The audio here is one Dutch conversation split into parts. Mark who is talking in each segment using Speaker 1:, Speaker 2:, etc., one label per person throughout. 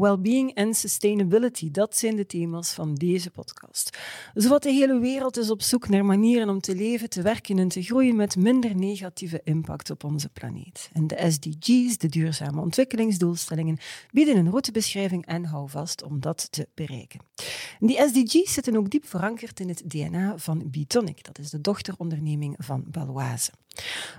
Speaker 1: Wellbeing en sustainability, dat zijn de thema's van deze podcast. Zowat de hele wereld is op zoek naar manieren om te leven, te werken en te groeien met minder negatieve impact op onze planeet. En de SDG's, de duurzame ontwikkelingsdoelstellingen, bieden een routebeschrijving en houvast om dat te bereiken. die SDG's zitten ook diep verankerd in het DNA van Bitonic, dat is de dochteronderneming van Baloise.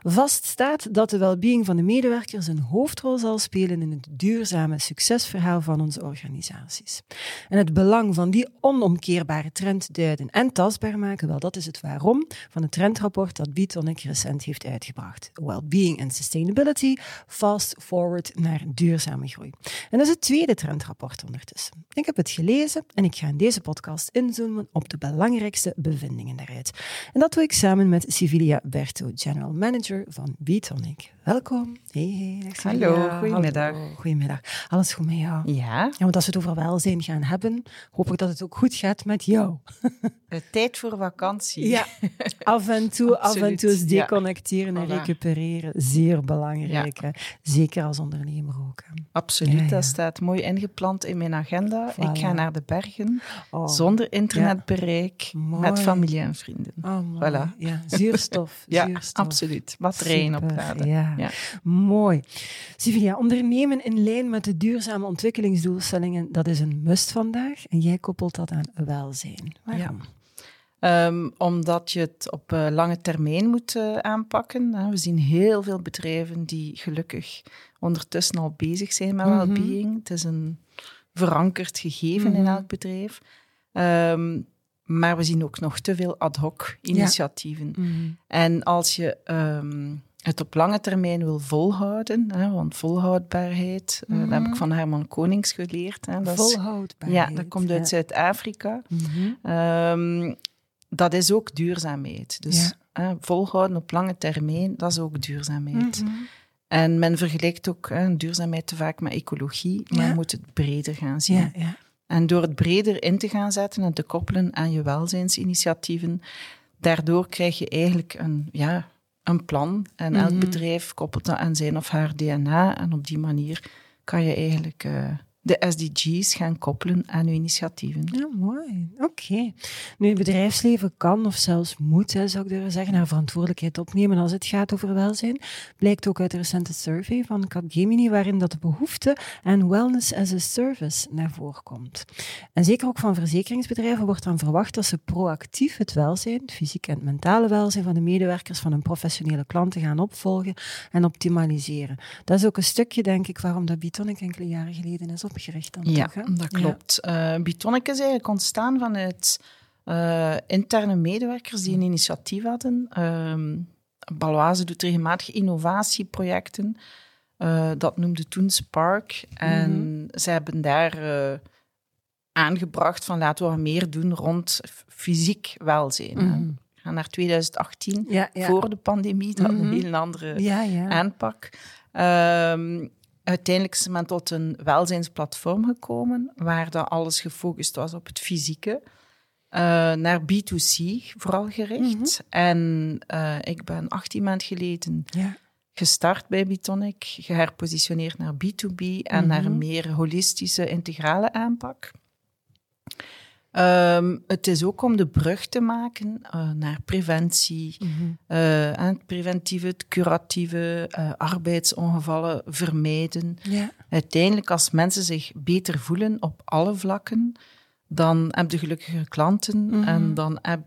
Speaker 1: Vast staat dat de welbeing van de medewerkers een hoofdrol zal spelen in het duurzame succesverhaal van onze organisaties. En het belang van die onomkeerbare trend duiden en tastbaar maken, wel, dat is het waarom van het trendrapport dat Bitonic recent heeft uitgebracht. Wellbeing and Sustainability, Fast Forward naar duurzame groei. En dat is het tweede trendrapport ondertussen. Ik heb het gelezen en ik ga in deze podcast inzoomen op de belangrijkste bevindingen daaruit. En dat doe ik samen met Civilia Berto, General Manager van Bitonic. Welkom.
Speaker 2: Hey, hey, Hallo, goedemiddag.
Speaker 1: goedemiddag. Alles goed met jou?
Speaker 2: Ja.
Speaker 1: ja. Want als we het over welzijn gaan hebben, hoop ik dat het ook goed gaat met jou.
Speaker 2: tijd voor vakantie.
Speaker 1: Ja, af en toe, af en toe eens deconnecteren en recupereren. Zeer belangrijk, zeker als ondernemer ook.
Speaker 2: Absoluut, dat staat mooi ingepland in mijn agenda. Ik ga naar de bergen, oh. zonder internetbereik, met familie en vrienden.
Speaker 1: Oh, voilà. Ja, zuurstof, zuurstof.
Speaker 2: Absoluut. Batterijen opladen.
Speaker 1: Ja. Ja. Mooi. Sylvia, ondernemen in lijn met de duurzame ontwikkelingsdoelstellingen, dat is een must vandaag. En jij koppelt dat aan welzijn. Waarom?
Speaker 2: Ehm, omdat je het op uh, lange termijn moet uh, aanpakken. We zien heel veel bedrijven die gelukkig ondertussen al bezig zijn met mm well-being. Het is een verankerd gegeven in mhm. elk bedrijf. Um, maar we zien ook nog te veel ad hoc initiatieven. Ja. Mhm. En als je um, het op lange termijn wil volhouden, hè, want volhoudbaarheid, mm dat heb ik mhm. van Herman Konings geleerd. Hè,
Speaker 1: dat volhoudbaarheid.
Speaker 2: ja, dat komt uit Zuid-Afrika. Mhm. Ehm, dat is ook duurzaamheid. Dus hè, volhouden op lange termijn, dat is ook duurzaamheid. En men vergelijkt ook hè, duurzaamheid te vaak met ecologie, maar je moet het breder gaan zien. En door het breder in te gaan zetten en te koppelen aan je welzijnsinitiatieven, daardoor krijg je eigenlijk een, ja, een plan. En elk mhm. bedrijf koppelt dat aan zijn of haar DNA. En op die manier kan je eigenlijk uh, de SDG's gaan koppelen aan uw initiatieven.
Speaker 1: Ja, mooi. Oké. Nu, het bedrijfsleven kan of zelfs moet, zou ik durven zeggen, haar verantwoordelijkheid opnemen als het gaat over welzijn. Blijkt ook uit de recente survey van Capgemini, waarin dat de behoefte aan wellness as a service naar voren komt. En zeker ook van verzekeringsbedrijven wordt dan verwacht dat ze proactief het welzijn, het fysieke en mentale welzijn van de medewerkers van hun professionele klanten gaan opvolgen en optimaliseren. Dat is ook een stukje, denk ik, waarom dat Bitonic enkele jaren geleden is opgericht dan
Speaker 2: ja,
Speaker 1: toch?
Speaker 2: dat klopt. Ja. Uh, Bitonic is eigenlijk ontstaan vanuit uh, interne medewerkers die een initiatief hadden. Uh, Baloise doet regelmatig innovatieprojecten. Uh, dat noemde toen Spark. En mm ze hebben daar aangebracht van laten we meer doen rond fysiek welzijn. Mm We gaan naar 2018, ja, ja. voor de pandemie, dat mm -hmm. een heel andere aanpak. Um, uiteindelijk is men tot een welzijnsplatform gekomen, waar dat alles gefocust was op het fysieke. Uh, naar B2C vooral gericht. Mhm. En uh, ik ben 18 maanden geleden ja. gestart bij Bitonic, geherpositioneerd naar B2B en naar een mhm. meer holistische, integrale aanpak. Um, het is ook om de brug te maken uh, naar preventie, mm -hmm. uh, het preventieve, het curatieve, uh, arbeidsongevallen vermijden. Uiteindelijk, als mensen zich beter voelen op alle vlakken, dan heb je gelukkige klanten mm -hmm. en dan heb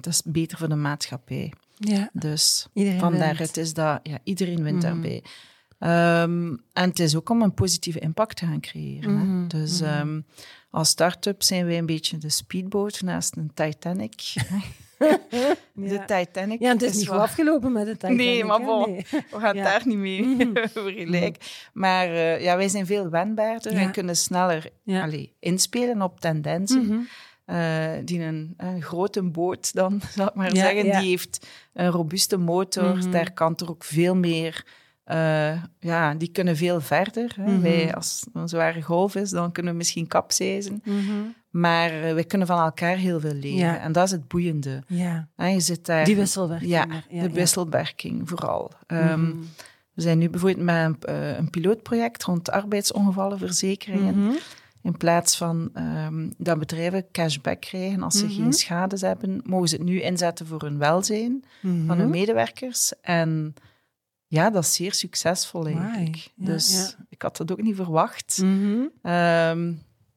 Speaker 2: dat is beter voor de maatschappij. Dus iedereen vandaar het is dat ja, iedereen wint mm -hmm. daarbij. Um, en het is ook om een positieve impact te gaan creëren. Hè? Mhm. Dus um, als start-up zijn wij een beetje de speedboot naast een Titanic. de Titanic.
Speaker 1: Ja, het is, niet goed afgelopen met de Titanic.
Speaker 2: Nee, maar bon, we gaan ja. daar niet mee mm vergelijken. Maar uh, ja, wij zijn veel wendbaarder en kunnen sneller allez, inspelen op tendensen. -hmm. uh, die een, een, grote boot dan, zal ik maar zeggen, die heeft een robuuste motor. Mhm. Daar kan er ook veel meer... Uh, ja, die kunnen veel verder. Hè. Mhm. Wij, als een zware golf is, dan kunnen we misschien kapseizen. Mm Maar uh, wij kunnen van elkaar heel veel leren. En dat is het boeiende.
Speaker 1: Ja.
Speaker 2: En je zit daar...
Speaker 1: Die wisselwerking.
Speaker 2: Ja, de wisselwerking vooral. Um, we zijn nu bijvoorbeeld met een, uh, een pilootproject rond arbeidsongevallenverzekeringen. In plaats van um, dat bedrijven cashback krijgen als ze mhm. geen schades hebben, mogen ze het nu inzetten voor hun welzijn van hun mhm. medewerkers. En ja, dat is zeer succesvol eigenlijk. dus ik had dat ook niet verwacht.
Speaker 1: Mhm.
Speaker 2: Ehm,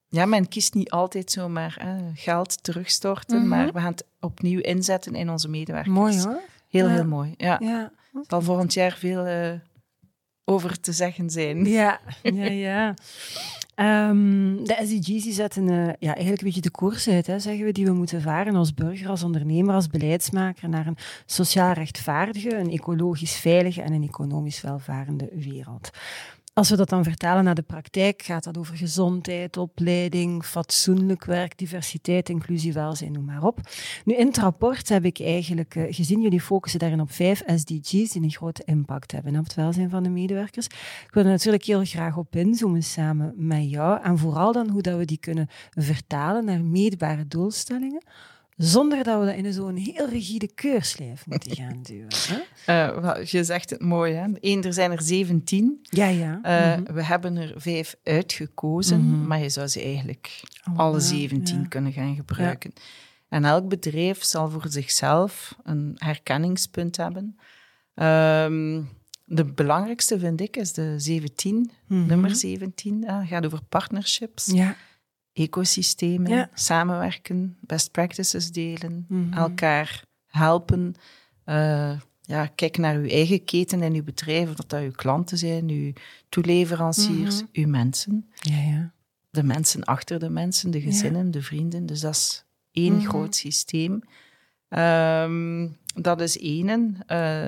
Speaker 2: ja, men kiest niet altijd zomaar eh, geld terugstorten, maar we gaan het opnieuw inzetten in onze medewerkers.
Speaker 1: Mooi hoor.
Speaker 2: Heel, heel mooi. Ja. ja. zal volgend jaar veel uh, over te zeggen zijn.
Speaker 1: Ja, ja, ja. Um, de SDG's die zetten uh, ja, eigenlijk een beetje de koers uit, hè, zeggen we, die we moeten varen als burger, als ondernemer, als beleidsmaker naar een sociaal rechtvaardige, een ecologisch veilige en een economisch welvarende wereld. Als we dat dan vertalen naar de praktijk, gaat dat over gezondheid, opleiding, fatsoenlijk werk, diversiteit, inclusie, welzijn, noem maar op. Nu, in het rapport heb ik eigenlijk uh, gezien, jullie focussen daarin op vijf SDG's die een grote impact hebben op het welzijn van de medewerkers. Ik wil er natuurlijk heel graag op inzoomen samen met jou en vooral dan hoe dat we die kunnen vertalen naar meetbare doelstellingen zonder dat we dat in zo'n heel rigide keurslijf moeten gaan duwen.
Speaker 2: Uh, je zegt het mooi, hè? Eén, er zijn er 17.
Speaker 1: Ja, ja.
Speaker 2: Uh, We hebben er vijf uitgekozen, mm maar je zou ze eigenlijk oh, alle 17 ja. kunnen gaan gebruiken. Ja. En elk bedrijf zal voor zichzelf een herkenningspunt hebben. Um, de belangrijkste vind ik is de 17, mm -hmm. nummer 17. Uh, gaat over partnerships.
Speaker 1: Ja
Speaker 2: ecosystemen, samenwerken, best practices delen, mhm. elkaar helpen. Uh, ja, kijk naar uw eigen keten en uw bedrijf, of dat uw klanten zijn, uw toeleveranciers, mm uw mensen.
Speaker 1: Ja, ja.
Speaker 2: De mensen achter de mensen, de gezinnen, de vrienden. Dus dat is één mhm. groot systeem. Um, dat is één. Uh,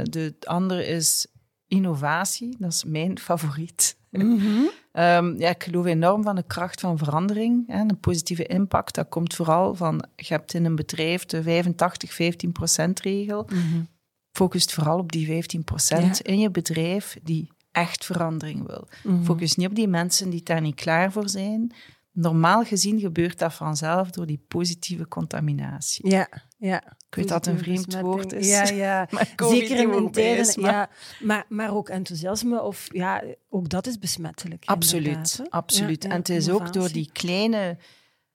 Speaker 2: de andere is innovatie. Dat is mijn favoriet.
Speaker 1: Mm
Speaker 2: Um, ja, ik geloof enorm van de kracht van verandering en een positieve impact. Dat komt vooral van, je hebt in een bedrijf de 85-15% regel.
Speaker 1: Mm
Speaker 2: Focust vooral op die 15% in je bedrijf die echt verandering wil. Mhm. Focus niet op die mensen die daar niet klaar voor zijn. Normaal gezien gebeurt dat vanzelf door die positieve contaminatie.
Speaker 1: Ja, ja.
Speaker 2: Ik weet dat het een vreemd woord is.
Speaker 1: Ja, ja. Zeker in tijden. Ja, maar, maar ook enthousiasme, of ja, ook dat is besmettelijk.
Speaker 2: Absoluut, absoluut. en het is ook door die kleine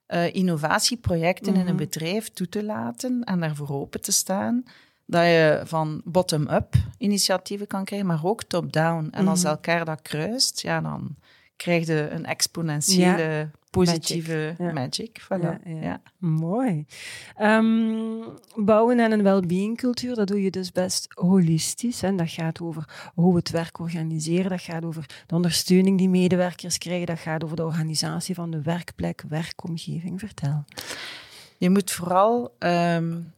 Speaker 2: uh, innovatieprojecten in een mhm. bedrijf toe te laten en daarvoor open te staan, dat je van bottom-up initiatieven kan krijgen, maar ook top-down. En als mhm. elkaar dat kruist, ja, dan krijg je een exponentiële positieve magic. Voilà. Ja,
Speaker 1: Mooi. Um, bouwen aan een well-being cultuur, dat doe je dus best holistisch. Hè? Dat gaat over hoe we het werk organiseren, dat gaat over de ondersteuning die medewerkers krijgen, dat gaat over de organisatie van de werkplek, werkomgeving. Vertel.
Speaker 2: Je moet vooral um,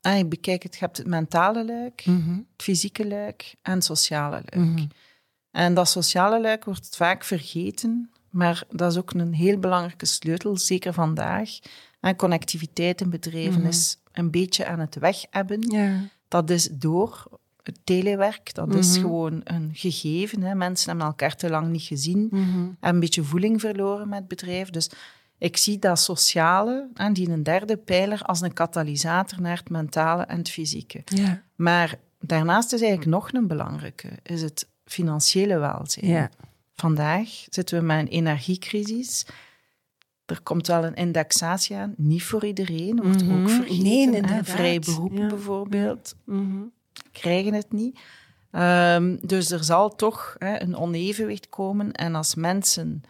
Speaker 2: ah, bekijk het, je hebt het mentale luik,
Speaker 1: mhm.
Speaker 2: het fysieke luik en het sociale luik.
Speaker 1: Mhm.
Speaker 2: En dat sociale luik wordt vaak vergeten, maar dat is ook een heel belangrijke sleutel, zeker vandaag. En connectiviteit in bedrijven mhm. is een beetje aan het weg hebben.
Speaker 1: Ja.
Speaker 2: Dat is door het telewerk, dat is mhm. gewoon een gegeven. Hè. Mensen hebben elkaar te lang niet gezien
Speaker 1: mm
Speaker 2: en een beetje voeling verloren met het bedrijf. Dus ik zie dat sociale, en die een derde pijler, als een katalysator naar het mentale en het fysieke.
Speaker 1: Ja.
Speaker 2: Maar daarnaast is eigenlijk nog een belangrijke, is het financiële welzijn.
Speaker 1: Ja.
Speaker 2: Vandaag zitten we met een energiecrisis. Er komt wel een indexatie aan, niet voor iedereen, wordt ook mhm. vergeten. Nee, Vrije beroepen bijvoorbeeld
Speaker 1: mhm.
Speaker 2: krijgen het niet. Um, dus er zal toch hè, een onevenwicht komen. En als mensen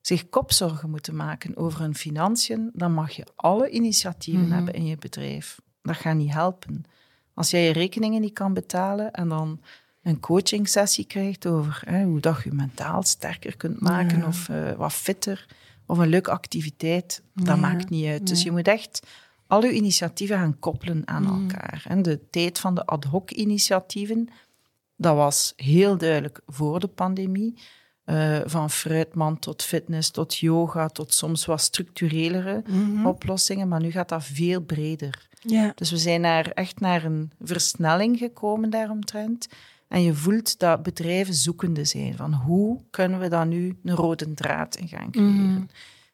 Speaker 2: zich kopzorgen moeten maken over hun financiën, dan mag je alle initiatieven mhm. hebben in je bedrijf. Dat gaat niet helpen. Als jij je rekeningen niet kan betalen en dan een coaching sessie krijgt over hè, hoe dat je mentaal sterker kunt maken of uh, wat fitter of een leuke activiteit, dat maakt niet uit. Dus je moet echt al je initiatieven gaan koppelen aan mm. elkaar. En de tijd van de ad hoc initiatieven, dat was heel duidelijk voor de pandemie. Uh, van fruitman tot fitness, tot yoga, tot soms wat structurelere mhm. oplossingen. Maar nu gaat dat veel breder. Ja. Dus we zijn naar, echt naar een versnelling gekomen daaromtrent. En je voelt dat bedrijven zoekende zijn. Van hoe kunnen we dan nu een rode draad in gaan creëren? Mhm.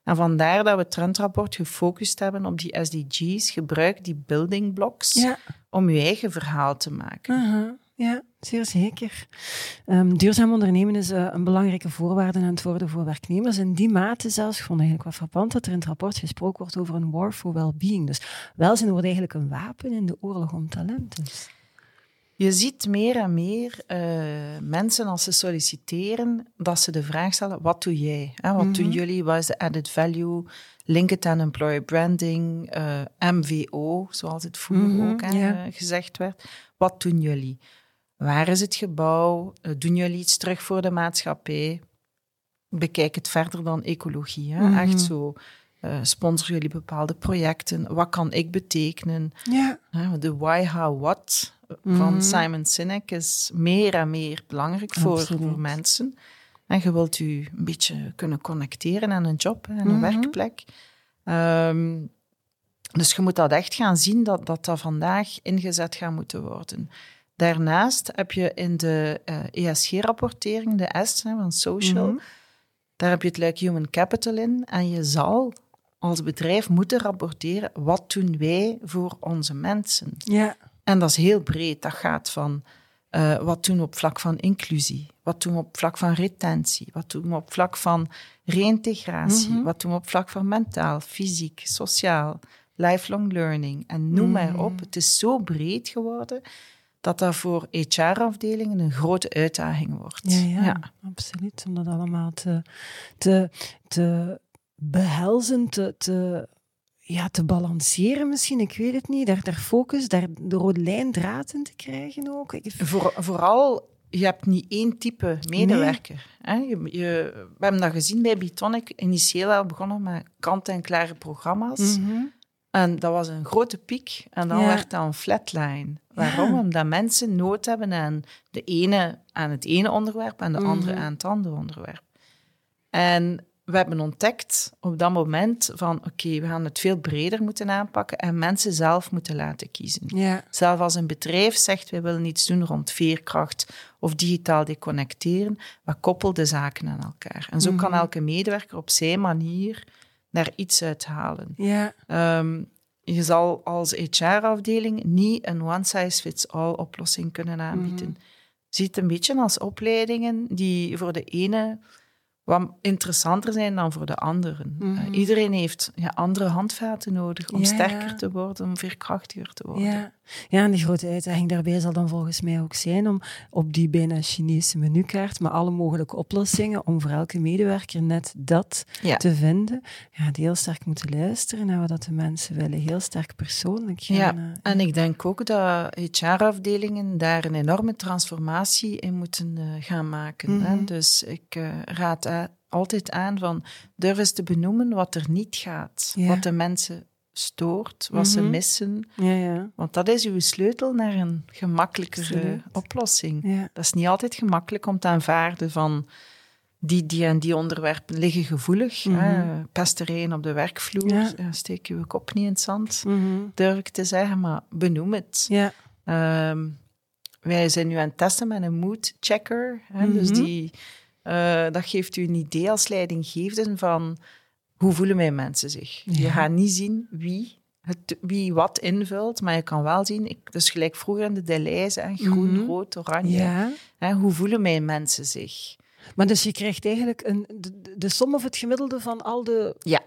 Speaker 2: En vandaar dat we het trendrapport gefocust hebben op die SDG's. Gebruik die building blocks om je eigen verhaal te maken.
Speaker 1: Uh Ja, zeer zeker. Um, duurzaam ondernemen is uh, een belangrijke voorwaarde aan het worden voor werknemers. In die mate zelfs, ik vond eigenlijk wel frappant dat er in het rapport gesproken wordt over een war for well-being. Dus welzijn wordt eigenlijk een wapen in de oorlog om talenten.
Speaker 2: Je ziet meer en meer uh, mensen als ze solliciteren, dat ze de vraag stellen, wat doe jij? Hè? Wat doen mhm. jullie? Wat is de added value? Link it aan employer branding, uh, eh, MVO, zoals het vroeger mhm, ook hè, gezegd werd. Wat doen jullie? Waar is het gebouw? Uh, doen jullie iets terug voor de maatschappij? Bekijk het verder dan ecologie. Hè? Mhm. Echt zo. Uh, sponsoren jullie bepaalde projecten? Wat kan ik betekenen? Ja. de why, how, what van mhm. Simon Sinek is meer en meer belangrijk voor, voor, mensen. En je wilt u een beetje kunnen connecteren aan een job en een mhm. werkplek. Um, dus je moet dat echt gaan zien dat, dat dat vandaag ingezet gaat moeten worden. Daarnaast heb je in de uh, eh, ESG-rapportering, de S van social, mhm. daar heb je het luik human capital in. En je zal als bedrijf moeten rapporteren, wat doen wij voor onze mensen? Ja. En dat is heel breed. Dat gaat van uh, wat doen we op vlak van inclusie? Wat doen we op vlak van retentie? Wat doen we op vlak van reïntegratie? Mhm. Wat doen we op vlak van mentaal, fysiek, sociaal, lifelong learning? En noem maar mhm. op. Het is zo breed geworden dat dat voor HR-afdelingen een grote uitdaging wordt.
Speaker 1: Ja, ja, ja, absoluut. Om dat allemaal te, te, te behelzen, te, te ja, te balanceren misschien, ik weet het niet. Daar, daar focus, daar de rode lijn draad in te krijgen ook.
Speaker 2: Voor, vooral, je hebt niet één type medewerker. Hè? Je, je, we hebben dat gezien bij Bitonic. Initieel al begonnen met kant-en-klare programma's. Mhm. En dat was een grote piek. En dan werd dat een flatline. Waarom? Omdat mensen nood hebben aan de ene aan het ene onderwerp en de andere mhm. aan het andere onderwerp. En we hebben ontdekt op dat moment van oké, we gaan het veel breder moeten aanpakken en mensen zelf moeten laten kiezen. Ja. Zelf als een bedrijf zegt, wij willen iets doen rond veerkracht of digitaal deconnecteren, we koppel de zaken aan elkaar. En zo kan mhm. elke medewerker op zijn manier daar iets uit halen. Ja. Ehm, je zal als HR-afdeling niet een one-size-fits-all oplossing kunnen aanbieden. Mm Ziet een beetje als opleidingen die voor de ene wat interessanter zijn dan voor de anderen. Eh, mhm. iedereen heeft ja, andere handvaten nodig om sterker te worden, om veerkrachtiger te worden.
Speaker 1: Ja. en de grote uitdaging daarbij zal dan volgens mij ook zijn om op die bijna Chinese menukaart met alle mogelijke oplossingen, om voor elke medewerker net dat te vinden, ja, die heel sterk moeten luisteren naar wat de mensen willen, heel sterk persoonlijk gaan.
Speaker 2: Ja, eh, en ik denk ook dat HR-afdelingen daar een enorme transformatie in moeten uh, gaan maken. hè? Mhm. Dus ik raad altijd aan van durf eens te benoemen wat er niet gaat. Wat de mensen stoort, wat ze mhm. missen. Ja, ja. Want dat is uw sleutel naar een gemakkelijkere oplossing. Dat is niet altijd gemakkelijk om te aanvaarden van die, die en die onderwerpen liggen gevoelig. Mm -hmm. Pesterijen op de werkvloer, ja. steek je kop niet in het zand, mhm. durf ik te zeggen, maar benoem het. Ja. Ehm, wij zijn nu aan het testen met een mood checker. Hè, Dus mhm. die uh, dat geeft u een idee als leidinggevende van hoe voelen mijn mensen zich. Je gaat niet zien wie, het, wie wat invult, maar je kan wel zien, ik, dus gelijk vroeger in de Deleuze, groen, mhm. rood, oranje. Ja. Hè, hoe voelen mijn mensen zich?
Speaker 1: Maar dus je krijgt eigenlijk een, de, de som of het gemiddelde van al de ja.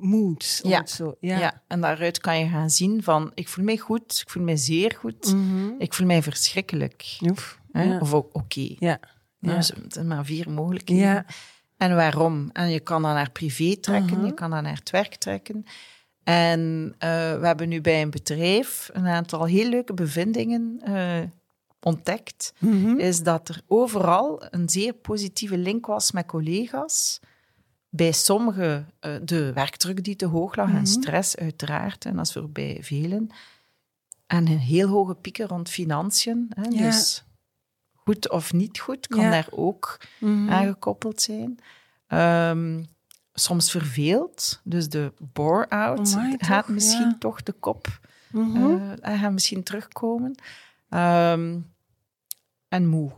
Speaker 1: moods. Ja. Zo. Ja. ja,
Speaker 2: en daaruit kan je gaan zien van ik voel mij goed, ik voel mij zeer goed, mhm. ik voel mij verschrikkelijk. Oef. Of ook oké. Ja. Ja. er zijn maar vier mogelijkheden. En waarom? En je kan dat naar privé trekken, mhm. je kan dat naar het werk trekken. En uh, we hebben nu bij een bedrijf een aantal heel leuke bevindingen uh, ontdekt. Mm Is dat er overal een zeer positieve link was met collega's. Bij sommigen uh, de werkdruk die te hoog lag en mhm. stress uiteraard, en dat is voor bij velen. En een heel hoge pieken rond financiën. Hè, ja. Dus goed of niet goed kan daar ook mm aangekoppeld zijn. Um, soms verveeld, dus de bore-out gaat misschien toch de kop mm -hmm. uh, gaat misschien terugkomen. Um, en moe.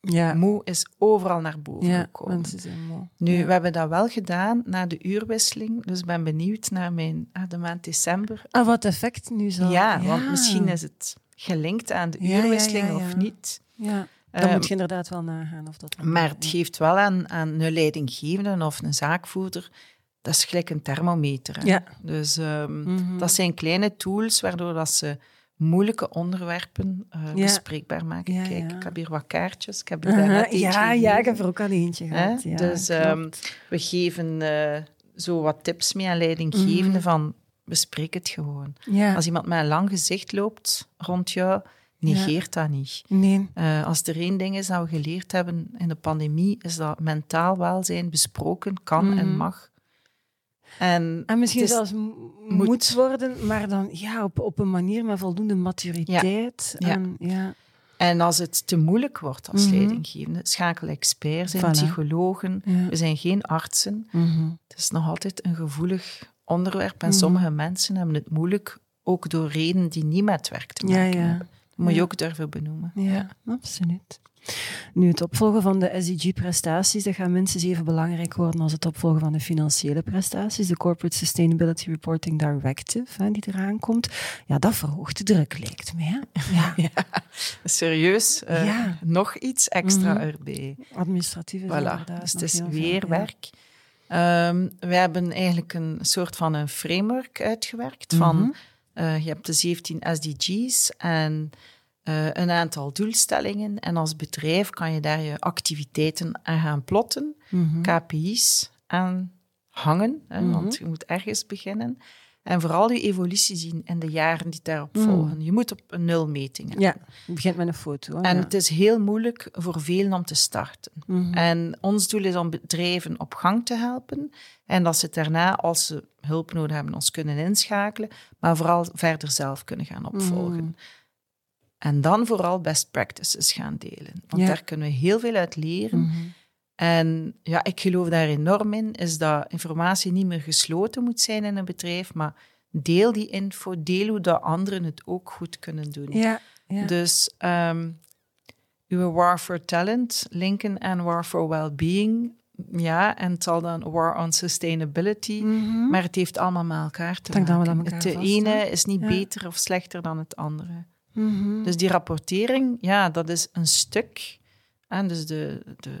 Speaker 2: Ja. Moe is overal naar boven ja, gekomen.
Speaker 1: Mensen zijn moe.
Speaker 2: Nu, we hebben dat wel gedaan na de uurwisseling. Dus ik ben benieuwd naar mijn, ah, de maand december.
Speaker 1: Ah, wat effect nu zal...
Speaker 2: Ja, want misschien is het gelinkt aan de uurwisseling of niet.
Speaker 1: Ja. Dan moet je inderdaad wel nagaan of dat...
Speaker 2: Maar het geeft wel aan, aan een leidinggevende of een zaakvoerder... Dat is gelijk een thermometer. Ja. Dus um, mm -hmm. dat zijn kleine tools waardoor dat ze moeilijke onderwerpen uh, ja. bespreekbaar maken. Ja, Kijk, ik heb hier wat kaartjes. Ik heb uh -huh.
Speaker 1: Ja, ja, ik heb er ook al eentje gehad. Ja,
Speaker 2: dus um, we geven uh, zo wat tips mee aan leidinggevenden mm. van bespreek het gewoon. Als iemand met een lang gezicht loopt rond jou, negeert dat niet.
Speaker 1: Nee.
Speaker 2: Uh, als er één ding is dat we geleerd hebben in de pandemie, is dat mentaal welzijn besproken kan mm. en mag.
Speaker 1: En, en misschien zelfs moet. moet worden, maar dan ja, op, op een manier met voldoende maturiteit. Ja. En, ja.
Speaker 2: en als het te moeilijk wordt als mm leidinggevende, schakel experts zijn, psychologen. We zijn geen artsen. Mm Het is nog altijd een gevoelig onderwerp en mhm. sommige mensen hebben het moeilijk, ook door redenen die niet met werk te maken hebben. Dat moet je ook durven benoemen.
Speaker 1: Ja, absoluut. Nu, het opvolgen van de SDG-prestaties, dat gaat minstens even belangrijk worden als het opvolgen van de financiële prestaties. De Corporate Sustainability Reporting Directive, hè, die eraan komt. Ja, dat verhoogt de druk, lijkt me. Hè?
Speaker 2: Ja. ja. serieus. Uh, ja. Nog iets extra mm -hmm. erbij.
Speaker 1: Administratief is
Speaker 2: voilà. Dus het is weer werk. Um, we hebben eigenlijk een soort van een framework uitgewerkt mm -hmm. van... Uh, je hebt de 17 SDG's en uh, een aantal doelstellingen. En als bedrijf kan je daar je activiteiten aan gaan plotten, mm KPI's aan hangen, hè, mm -hmm. want je moet ergens beginnen. En vooral je evolutie zien in de jaren die daarop mm. volgen. Je moet op een nulmeting hebben.
Speaker 1: Ja, je begint met een foto.
Speaker 2: En het is heel moeilijk voor velen om te starten. -hmm. En ons doel is om bedrijven op gang te helpen. En dat ze daarna, als ze hulp nodig hebben, ons kunnen inschakelen. Maar vooral verder zelf kunnen gaan opvolgen. Mm. En dan vooral best practices gaan delen. Want daar kunnen we heel veel uit leren. Mhm. En ja, ik geloof daar enorm in, is dat informatie niet meer gesloten moet zijn in een bedrijf, maar deel die info, deel hoe dat anderen het ook goed kunnen doen.
Speaker 1: Ja, ja.
Speaker 2: Dus um, uw War for Talent linken aan War for Wellbeing, ja, en het zal dan War on Sustainability, mm maar het heeft allemaal met elkaar te
Speaker 1: Dank
Speaker 2: maken.
Speaker 1: Het
Speaker 2: de ene is niet beter of slechter dan het andere. Mhm. Dus die rapportering, ja, dat is een stuk. En dus de, de,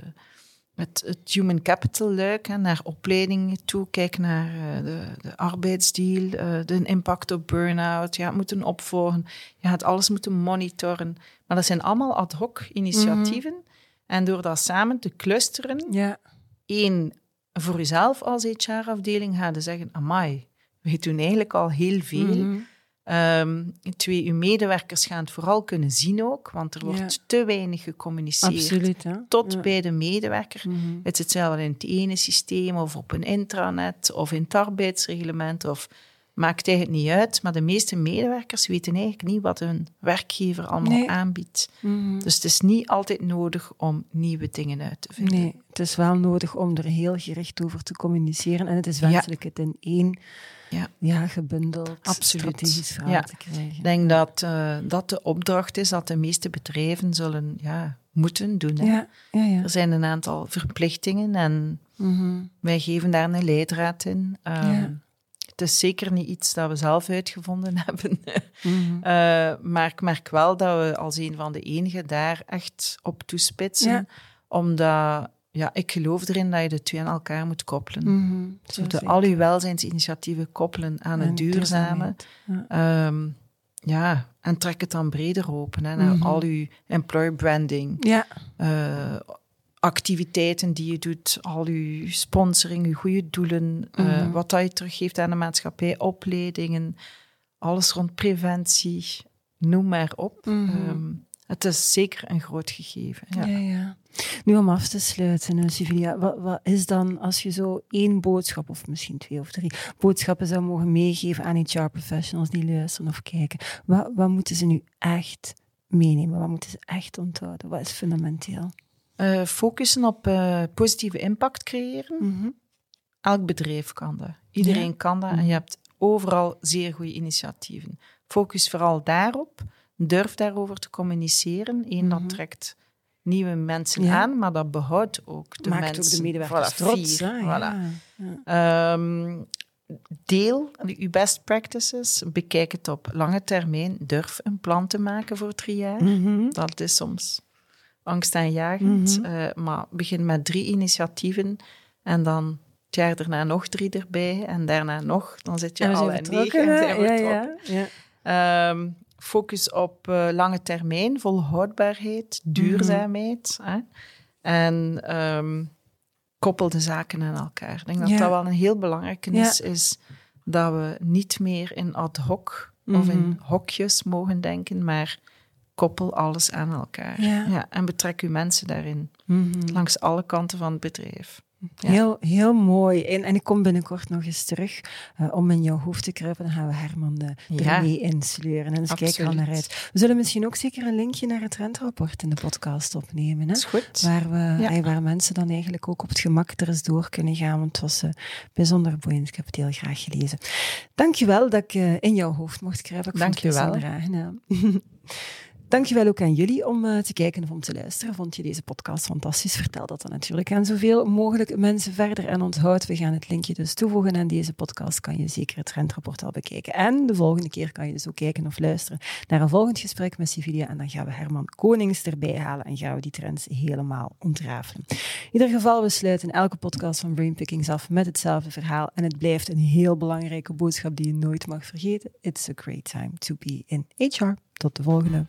Speaker 2: het, het human capital luik, hè, naar opleidingen toe, kijk naar uh, de, de arbeidsdeal, uh, de impact op burn-out, ja, moeten opvolgen, je gaat alles moeten monitoren. Maar dat zijn allemaal ad hoc initiatieven. Mhm. En door dat samen te clusteren,
Speaker 1: ja.
Speaker 2: één, voor jezelf als HR-afdeling gaan zeggen, amai, we doen eigenlijk al heel veel. Mhm. Um, twee, uw medewerkers gaan het vooral kunnen zien ook, want er wordt te weinig gecommuniceerd
Speaker 1: Absoluut,
Speaker 2: tot bij de medewerker. Mm -hmm. Het zit zelf in het ene systeem of op een intranet of in het arbeidsreglement of maakt eigenlijk niet uit. Maar de meeste medewerkers weten eigenlijk niet wat hun werkgever allemaal aanbiedt. Mhm. Dus het is niet altijd nodig om nieuwe dingen uit te vinden.
Speaker 1: Nee, het is wel nodig om er heel gericht over te communiceren en het is wenselijk het in één ja. Ja, gebundeld
Speaker 2: Absoluut.
Speaker 1: strategisch verhaal ja. te krijgen.
Speaker 2: Ik denk dat uh, dat de opdracht is dat de meeste bedrijven zullen ja, moeten doen. Hè.
Speaker 1: Ja, ja, ja.
Speaker 2: Er zijn een aantal verplichtingen en mm -hmm. wij geven daar een leidraad in. Um, het is zeker niet iets dat we zelf uitgevonden hebben. Mm -hmm. uh, maar ik merk wel dat we als een van de enigen daar echt op toespitsen. Omdat ja, ik geloof erin dat je de twee aan elkaar moet koppelen. Mm -hmm, dus al je welzijnsinitiatieven koppelen aan het duurzame. Ja. Um, ja. en trek het dan breder open hè, naar mm -hmm. al je employer branding.
Speaker 1: Ja.
Speaker 2: Uh, activiteiten die je doet, al je sponsoring, je goede doelen, mm -hmm. uh, wat dat je teruggeeft aan de maatschappij, opleidingen, alles rond preventie, noem maar op. Um, het is zeker een groot gegeven. Ja.
Speaker 1: ja, ja. Nu om af te sluiten, Sylvia, wat, wat, is dan als je zo één boodschap, of misschien twee of drie boodschappen zou mogen meegeven aan HR-professionals die luisteren of kijken, wat, wat moeten ze nu echt meenemen? Wat moeten ze echt onthouden? Wat is fundamenteel?
Speaker 2: Uh, focussen op uh, positieve impact creëren. Mhm. Elk bedrijf kan dat. Iedereen kan dat. En je mhm. hebt overal zeer goede initiatieven. Focus vooral daarop. Durf daarover te communiceren. Eén, dat mhm. trekt nieuwe mensen aan, maar dat behoudt ook de
Speaker 1: Maakt
Speaker 2: mensen.
Speaker 1: ook de medewerkers voilà, trots.
Speaker 2: Voilà. Ja. Um, deel uw best practices, bekijk het op lange termijn, durf een plan te maken voor drie jaar. Dat is soms angstaanjagend, mm uh, maar begin met drie initiatieven en dan het jaar daarna nog drie erbij en daarna nog, dan zit je al in negen en zijn we ja, ja, ja. Um, focus op uh, lange termijn, volhoudbaarheid, duurzaamheid. Mm -hmm. hè? En um, koppel de zaken aan elkaar. Ik denk dat dat wel een heel belangrijke is, is dat we niet meer in ad hoc of in mhm. hokjes mogen denken, maar koppel alles aan elkaar. Ja. en betrek uw mensen daarin, mhm. langs alle kanten van het bedrijf.
Speaker 1: Heel, heel mooi. En, en ik kom binnenkort nog eens terug uh, om in jouw hoofd te kruipen. Dan gaan we Herman de, ja. insleuren. En eens kijken we naar uit. We zullen misschien ook zeker een linkje naar het trendrapport in de podcast opnemen. Hè?
Speaker 2: Dat is goed.
Speaker 1: Waar, we, waar mensen dan eigenlijk ook op het gemak er eens door kunnen gaan. Want het was uh, bijzonder boeiend. Ik heb het heel graag gelezen. Dankjewel dat ik uh, in jouw hoofd mocht kruipen. Ik
Speaker 2: Dankjewel.
Speaker 1: Vond het aangenaam. Dankjewel ook aan jullie om uh, te kijken of om te luisteren. Vond je deze podcast fantastisch? Vertel dat dan natuurlijk aan zoveel mogelijk mensen verder. En onthoud, we gaan het linkje dus toevoegen aan deze podcast. Kan je zeker het trendrapport al bekijken. En de volgende keer kan je dus ook kijken of luisteren naar een volgend gesprek met Civilia. En dan gaan we Herman Konings erbij halen en gaan we die trends helemaal ontrafelen. In ieder geval, we sluiten elke podcast van Brainpickings af met hetzelfde verhaal. En het blijft een heel belangrijke boodschap die je nooit mag vergeten. It's a great time to be in HR. Tot de volgende.